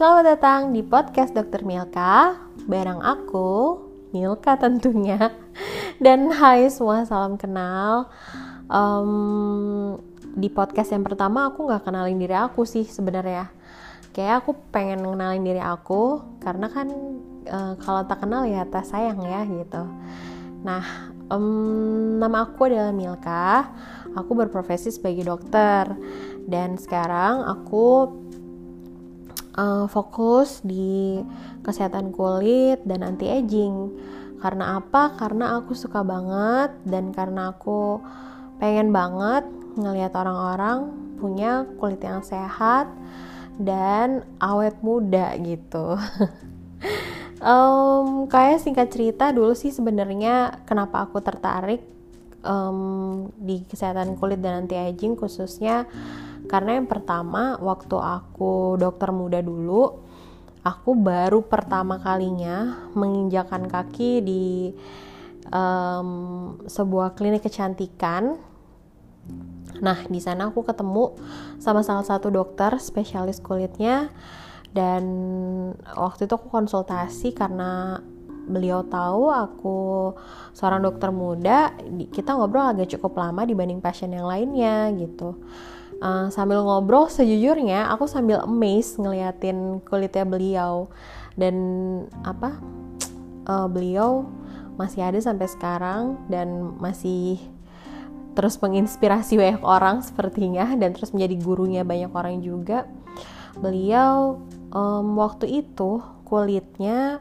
Selamat datang di podcast Dokter Milka. Barang aku, Milka tentunya. Dan hai semua, salam kenal. Um, Di podcast yang pertama aku gak kenalin diri aku sih sebenarnya. Kayak aku pengen kenalin diri aku Karena kan uh, kalau tak kenal ya tak sayang ya gitu. Nah, um, nama aku adalah Milka. Aku berprofesi sebagai dokter. Dan sekarang aku uh, fokus di kesehatan kulit dan anti aging. Karena apa? Karena aku suka banget dan karena aku pengen banget ngelihat orang-orang punya kulit yang sehat dan awet muda gitu. um, kayak singkat cerita dulu sih sebenarnya kenapa aku tertarik um, di kesehatan kulit dan anti aging khususnya karena yang pertama waktu aku dokter muda dulu aku baru pertama kalinya menginjakan kaki di um, sebuah klinik kecantikan. Nah di sana aku ketemu sama salah satu dokter spesialis kulitnya dan waktu itu aku konsultasi karena beliau tahu aku seorang dokter muda kita ngobrol agak cukup lama dibanding pasien yang lainnya gitu uh, sambil ngobrol sejujurnya aku sambil amazed ngeliatin kulitnya beliau. Dan apa? Uh, beliau masih ada sampai sekarang dan masih terus menginspirasi banyak orang sepertinya dan terus menjadi gurunya banyak orang juga. Beliau um, waktu itu kulitnya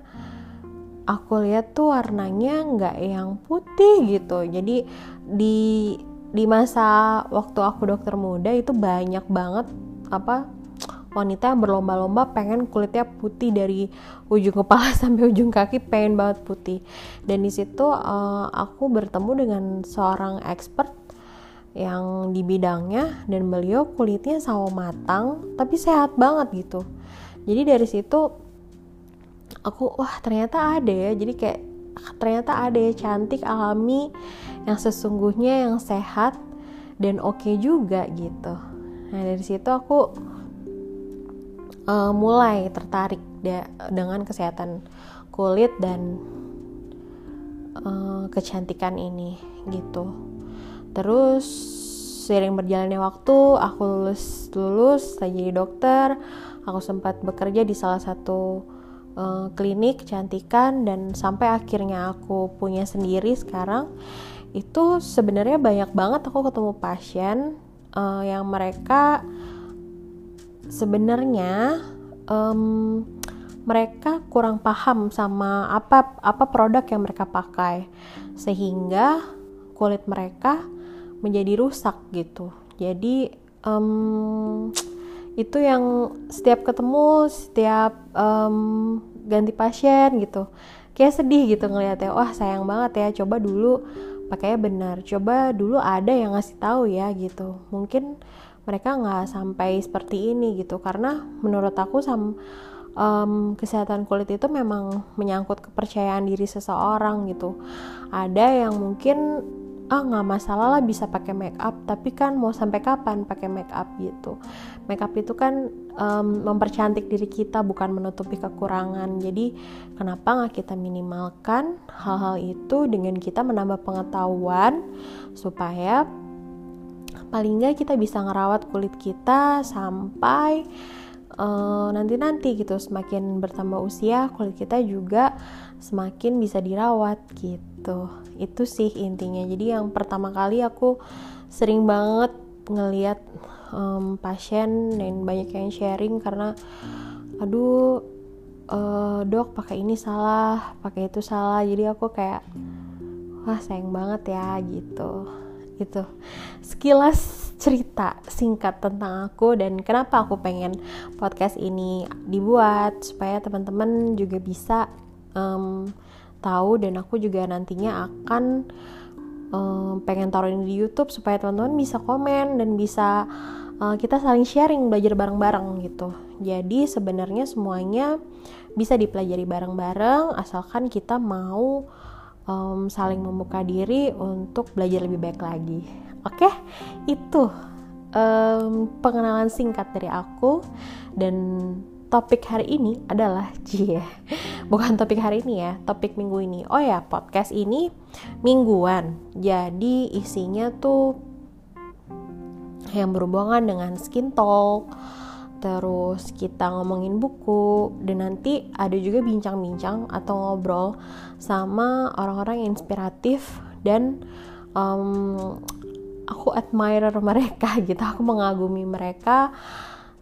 aku lihat tuh warnanya nggak yang putih gitu. Jadi di di masa waktu aku dokter muda itu banyak banget apa wanita yang berlomba-lomba pengen kulitnya putih dari ujung kepala sampai ujung kaki pengen banget putih. Dan di situ uh, aku bertemu dengan seorang expert yang di bidangnya dan beliau kulitnya sawo matang tapi sehat banget gitu. Jadi dari situ aku wah ternyata ada ya. Jadi kayak ternyata ada ya cantik alami yang sesungguhnya yang sehat dan oke okay juga gitu. Nah dari situ aku uh, mulai tertarik de dengan kesehatan kulit dan uh, kecantikan ini gitu. Terus sering berjalannya waktu aku lulus lulus saya jadi dokter aku sempat bekerja di salah satu uh, klinik kecantikan dan sampai akhirnya aku punya sendiri sekarang itu sebenarnya banyak banget aku ketemu pasien uh, yang mereka sebenarnya um, mereka kurang paham sama apa apa produk yang mereka pakai sehingga kulit mereka menjadi rusak gitu. Jadi um, itu yang setiap ketemu setiap um, ganti pasien gitu. Kayak sedih gitu ngeliatnya wah sayang banget ya coba dulu pakainya benar coba dulu ada yang ngasih tahu ya gitu. Mungkin mereka nggak sampai seperti ini gitu karena menurut aku sam um, kesehatan kulit itu memang menyangkut kepercayaan diri seseorang gitu. Ada yang mungkin ah nggak masalah lah bisa pakai make up tapi kan mau sampai kapan pakai make up gitu make up itu kan um, mempercantik diri kita bukan menutupi kekurangan. Jadi kenapa nggak kita minimalkan hal-hal itu dengan kita menambah pengetahuan supaya paling nggak kita bisa ngerawat kulit kita sampai uh, nanti-nanti gitu. Semakin bertambah usia kulit kita juga semakin bisa dirawat gitu. Itu sih intinya. Jadi yang pertama kali aku sering banget ngeliat um, pasien dan banyak yang sharing karena aduh uh, dok pakai ini salah pakai itu salah. Jadi aku kayak wah sayang banget ya gitu. Itu sekilas cerita singkat tentang aku dan kenapa aku pengen podcast ini dibuat supaya teman-teman juga bisa um, tahu dan aku juga nantinya akan um, pengen taruhin di YouTube supaya teman-teman bisa komen dan bisa uh, kita saling sharing belajar bareng-bareng gitu. Jadi sebenarnya semuanya bisa dipelajari bareng-bareng asalkan kita mau um, saling membuka diri untuk belajar lebih baik lagi. Oke, okay? itu um, pengenalan singkat dari aku dan topik hari ini adalah cie bukan topik hari ini ya topik minggu ini oh ya podcast ini mingguan jadi isinya tuh yang berhubungan dengan skin talk terus kita ngomongin buku dan nanti ada juga bincang-bincang atau ngobrol sama orang-orang inspiratif dan um, aku admire mereka gitu aku mengagumi mereka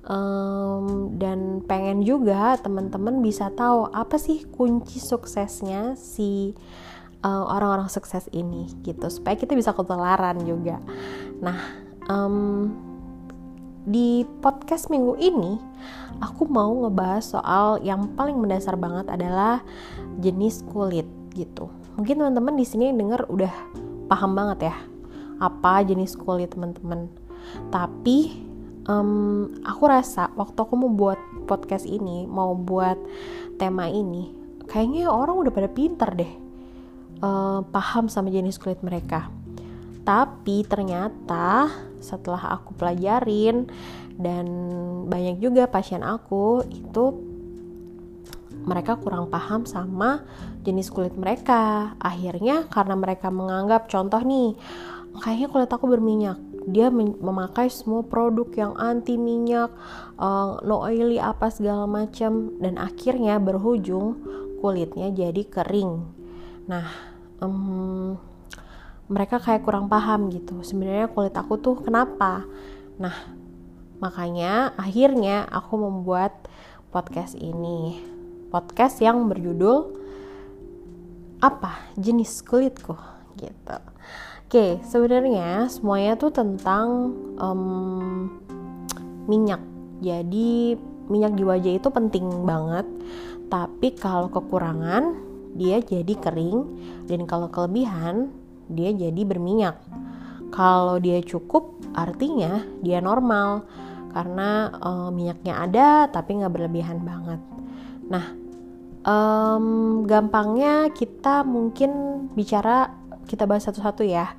um, dan pengen juga teman-teman bisa tahu apa sih kunci suksesnya si eh, orang-orang sukses ini gitu supaya kita bisa ketularan juga. Nah um, di podcast minggu ini aku mau ngebahas soal yang paling mendasar banget adalah jenis kulit gitu. Mungkin teman-teman di sini dengar udah paham banget ya apa jenis kulit teman-teman. Tapi um, aku rasa waktu aku mau buat podcast ini mau buat tema ini kayaknya orang udah pada pinter deh uh, paham sama jenis kulit mereka tapi ternyata setelah aku pelajarin dan banyak juga pasien aku itu mereka kurang paham sama jenis kulit mereka. Akhirnya karena mereka menganggap contoh nih, kayaknya kulit aku berminyak dia memakai semua produk yang anti minyak, uh, no oily apa segala macam dan akhirnya berujung kulitnya jadi kering. Nah, um, mereka kayak kurang paham gitu. Sebenarnya kulit aku tuh kenapa? Nah, makanya akhirnya aku membuat podcast ini. Podcast yang berjudul apa jenis kulitku gitu. Oke, sebenarnya semuanya tuh tentang um, minyak. Jadi minyak di wajah itu penting banget. Tapi kalau kekurangan, dia jadi kering. Dan kalau kelebihan, dia jadi berminyak. Kalau dia cukup, artinya dia normal. Karena um, minyaknya ada, tapi nggak berlebihan banget. Nah, um, gampangnya kita mungkin bicara kita bahas satu-satu ya.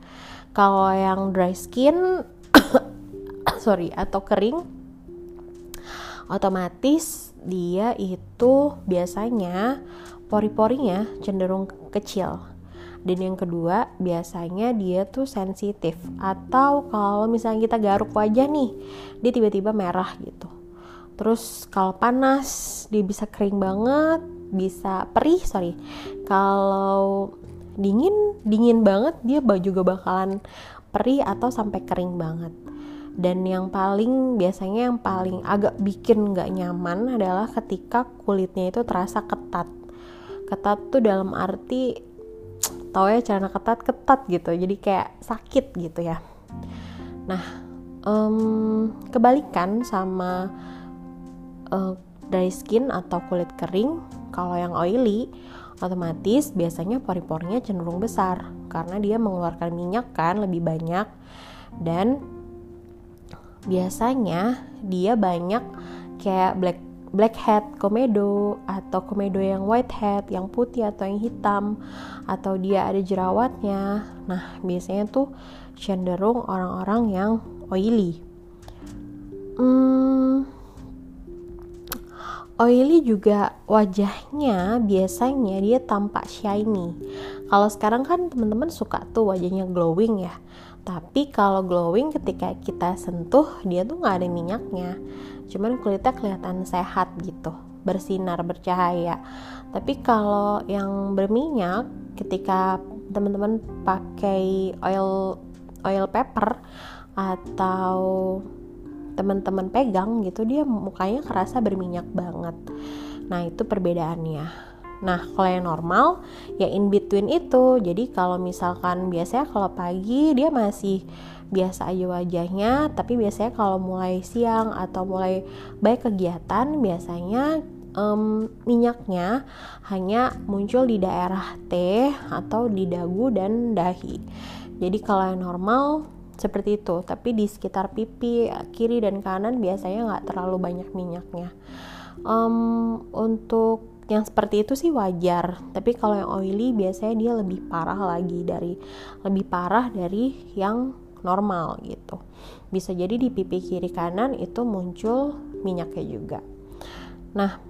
Kalau yang dry skin, sorry, atau kering, otomatis dia itu biasanya pori-porinya cenderung kecil. Dan yang kedua, biasanya dia tuh sensitif. Atau kalau misalnya kita garuk wajah nih, dia tiba-tiba merah gitu. Terus kalau panas, dia bisa kering banget, bisa perih, sorry. Kalau dingin dingin banget dia juga bakalan perih atau sampai kering banget dan yang paling biasanya yang paling agak bikin nggak nyaman adalah ketika kulitnya itu terasa ketat ketat tuh dalam arti tau ya celana ketat ketat gitu. Jadi kayak sakit gitu ya. Nah um, kebalikan sama uh, dry skin atau kulit kering kalau yang oily otomatis biasanya pori-porinya cenderung besar karena dia mengeluarkan minyak kan lebih banyak. Dan biasanya dia banyak kayak black blackhead komedo atau komedo yang whitehead yang putih atau yang hitam atau dia ada jerawatnya nah biasanya tuh cenderung orang-orang yang oily hmm, Oily juga wajahnya biasanya dia tampak shiny. Kalau sekarang kan teman-teman suka tuh wajahnya glowing ya. Tapi kalau glowing ketika kita sentuh dia tuh nggak ada minyaknya. Cuman kulitnya kelihatan sehat gitu, bersinar, bercahaya. Tapi kalau yang berminyak ketika teman-teman pakai oil oil pepper atau teman-teman pegang gitu dia mukanya kerasa berminyak banget nah itu perbedaannya Nah, kalau yang normal ya in between itu. Jadi kalau misalkan biasanya kalau pagi dia masih biasa aja wajahnya, tapi biasanya kalau mulai siang atau mulai baik kegiatan biasanya um, minyaknya hanya muncul di daerah T atau di dagu dan dahi. Jadi kalau yang normal seperti itu. Tapi di sekitar pipi kiri dan kanan biasanya nggak terlalu banyak minyaknya. Um, untuk yang seperti itu sih wajar. Tapi kalau yang oily biasanya dia lebih parah lagi dari lebih parah dari yang normal gitu. Bisa jadi di pipi kiri kanan itu muncul minyaknya juga. Nah,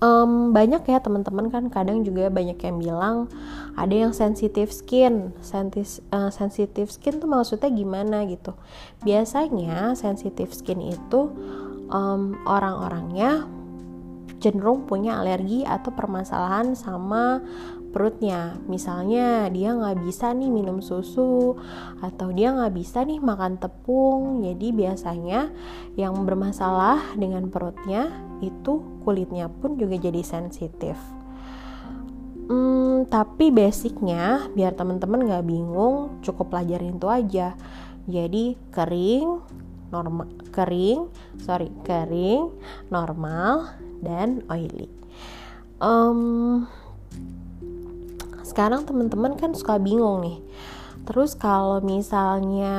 um, banyak ya teman-teman kan kadang juga banyak yang bilang ada yang sensitive skin. Sentis, uh, sensitive skin tuh maksudnya gimana gitu? Biasanya sensitive skin itu um, orang-orangnya cenderung punya alergi atau permasalahan sama perutnya. Misalnya dia nggak bisa nih minum susu atau dia nggak bisa nih makan tepung. Jadi biasanya yang bermasalah dengan perutnya itu kulitnya pun juga jadi sensitif. Hmm, tapi basicnya biar teman-teman nggak bingung cukup pelajarin itu aja. Jadi kering normal kering sorry kering normal dan oily. Um, sekarang teman-teman kan suka bingung nih. Terus kalau misalnya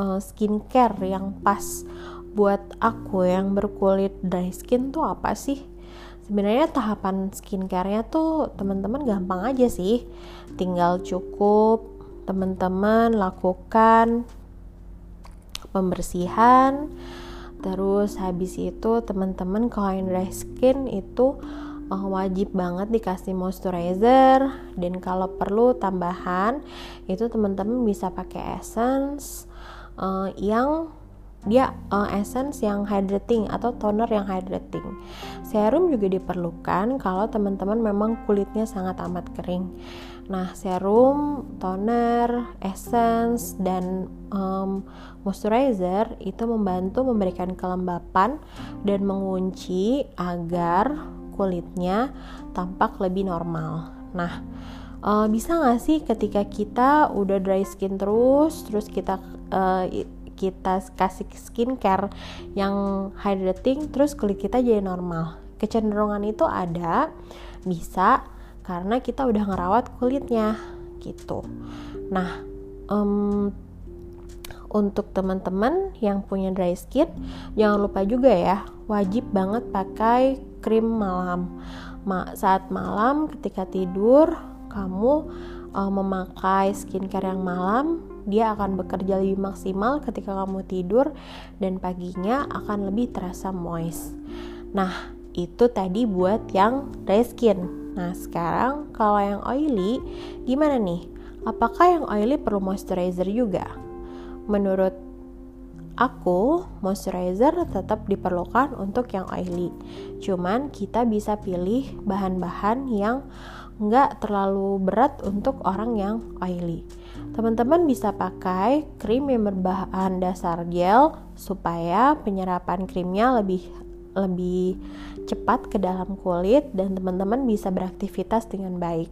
uh, skincare yang pas buat aku yang berkulit dry skin tuh apa sih? Sebenarnya tahapan skincare-nya tuh teman-teman gampang aja sih. Tinggal cukup teman-teman lakukan pembersihan. Terus habis itu teman-teman kalau yang dry skin itu uh, wajib banget dikasih moisturizer dan kalau perlu tambahan itu teman-teman bisa pakai essence uh, yang dia uh, essence yang hydrating atau toner yang hydrating. Serum juga diperlukan kalau teman-teman memang kulitnya sangat amat kering. Nah, serum, toner, essence, dan um, moisturizer itu membantu memberikan kelembapan dan mengunci agar kulitnya tampak lebih normal. Nah, uh, bisa nggak sih ketika kita udah dry skin terus, terus kita uh, kita kasih skincare yang hydrating, terus kulit kita jadi normal? Kecenderungan itu ada, bisa karena kita udah ngerawat kulitnya gitu. Nah, um, untuk teman-teman yang punya dry skin, jangan lupa juga ya, wajib banget pakai krim malam. Ma saat malam ketika tidur kamu uh, memakai skincare yang malam, dia akan bekerja lebih maksimal ketika kamu tidur dan paginya akan lebih terasa moist. Nah, itu tadi buat yang dry skin. Nah, sekarang kalau yang oily gimana nih? Apakah yang oily perlu moisturizer juga? Menurut aku moisturizer tetap diperlukan untuk yang oily. Cuman kita bisa pilih bahan-bahan yang nggak terlalu berat untuk orang yang oily. Teman-teman bisa pakai krim yang berbahan dasar gel supaya penyerapan krimnya lebih lebih cepat ke dalam kulit dan teman-teman bisa beraktivitas dengan baik.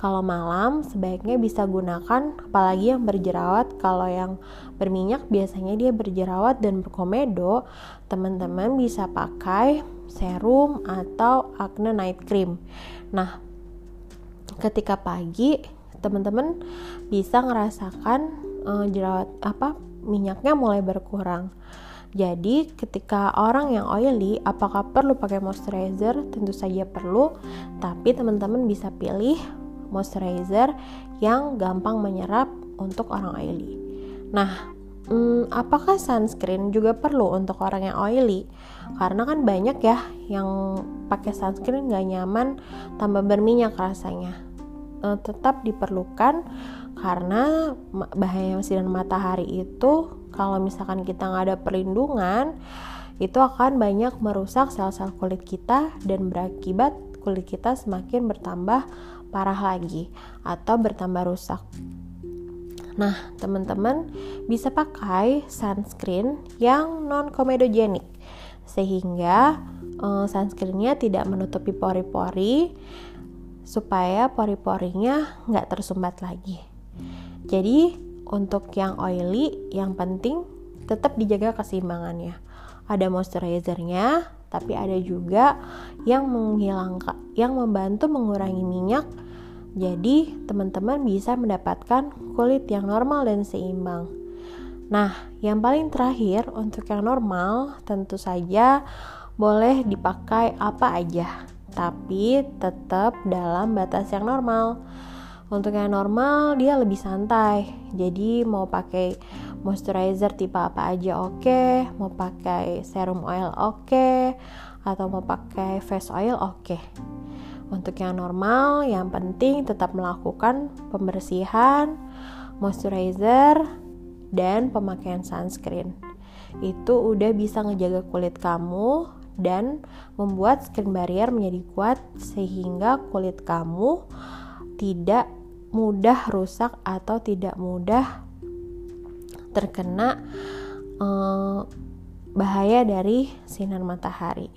Kalau malam sebaiknya bisa gunakan apalagi yang berjerawat. Kalau yang berminyak biasanya dia berjerawat dan berkomedo, teman-teman bisa pakai serum atau acne night cream. Nah, ketika pagi teman-teman bisa ngerasakan uh, jerawat apa minyaknya mulai berkurang jadi ketika orang yang oily apakah perlu pakai moisturizer? Tentu saja perlu, tapi teman-teman bisa pilih moisturizer yang gampang menyerap untuk orang oily. Nah, hmm, apakah sunscreen juga perlu untuk orang yang oily? Karena kan banyak ya yang pakai sunscreen gak nyaman, tambah berminyak rasanya. E, tetap diperlukan karena bahaya sinar matahari itu kalau misalkan kita nggak ada perlindungan itu akan banyak merusak sel-sel kulit kita dan berakibat kulit kita semakin bertambah parah lagi atau bertambah rusak. Nah, teman-teman bisa pakai sunscreen yang non komedogenik sehingga uh, sunscreennya tidak menutupi pori-pori supaya pori-porinya nggak tersumbat lagi. Jadi untuk yang oily yang penting tetap dijaga keseimbangannya. Ada moisturizernya tapi ada juga yang menghilangkan yang membantu mengurangi minyak. Jadi teman-teman bisa mendapatkan kulit yang normal dan seimbang. Nah yang paling terakhir untuk yang normal tentu saja boleh dipakai apa aja tapi tetap dalam batas yang normal untuk yang normal dia lebih santai. Jadi mau pakai moisturizer tipe apa aja oke okay. mau pakai serum oil oke okay. atau mau pakai face oil oke okay. untuk yang normal yang penting tetap melakukan pembersihan moisturizer dan pemakaian sunscreen itu udah bisa ngejaga kulit kamu dan membuat skin barrier menjadi kuat sehingga kulit kamu tidak mudah rusak atau tidak mudah terkena uh, bahaya dari sinar matahari.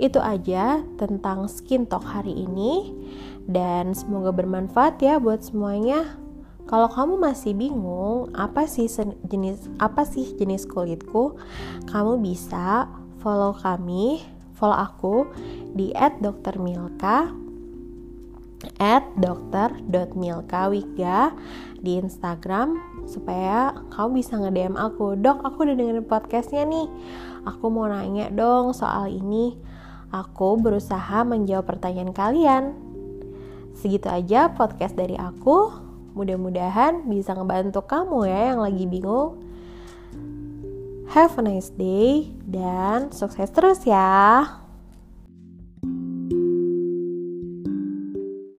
Itu aja tentang skin talk hari ini dan semoga bermanfaat ya buat semuanya. Kalau kamu masih bingung apa sih jenis apa sih jenis kulitku, kamu bisa follow kami, follow aku di @doktermilka at dokter.milkawika di Instagram supaya kamu bisa nge-DM aku. Dok aku udah dengerin podcastnya nih. Aku mau nanya dong soal ini. Aku berusaha menjawab pertanyaan kalian. Segitu aja podcast dari aku. Mudah-mudahan bisa ngebantu kamu ya yang lagi bingung. Have a nice day dan sukses terus ya